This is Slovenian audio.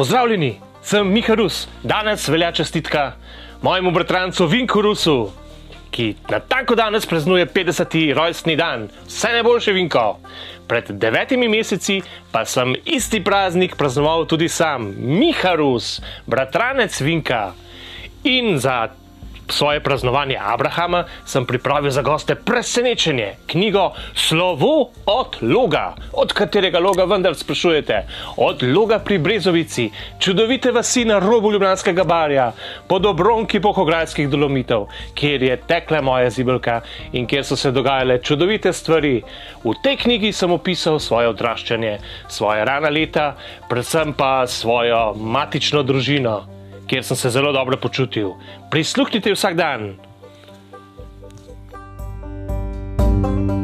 Pozdravljeni, sem Miha Rus. Danes velja čestitka mojemu bratrancu Vinku Rusu, ki na tako danes praznuje 50. rojstni dan. Vse najboljše, Vinko. Pred devetimi meseci pa sem isti praznik praznoval tudi sam, Miha Rus, bratranec Vinka. In za svoje praznovanje Abrahama sem pripravil za goste presenečenje, knjigo Slovo od Loga. Od katerega loga vendar sprašujete? Od Loga pri Brezovici, čudovite vasi na robu Ljubljanskega barja, pod obronki pohograjskih dolomitev, kjer je tekla moja zibelka in kjer so se dogajale čudovite stvari. V tej knjigi sem opisal svoje odraščanje, svoje rana leta, predvsem pa svojo matično družino kjer sem se zelo dobro počutil. Prisluhnite vsak dan. thank you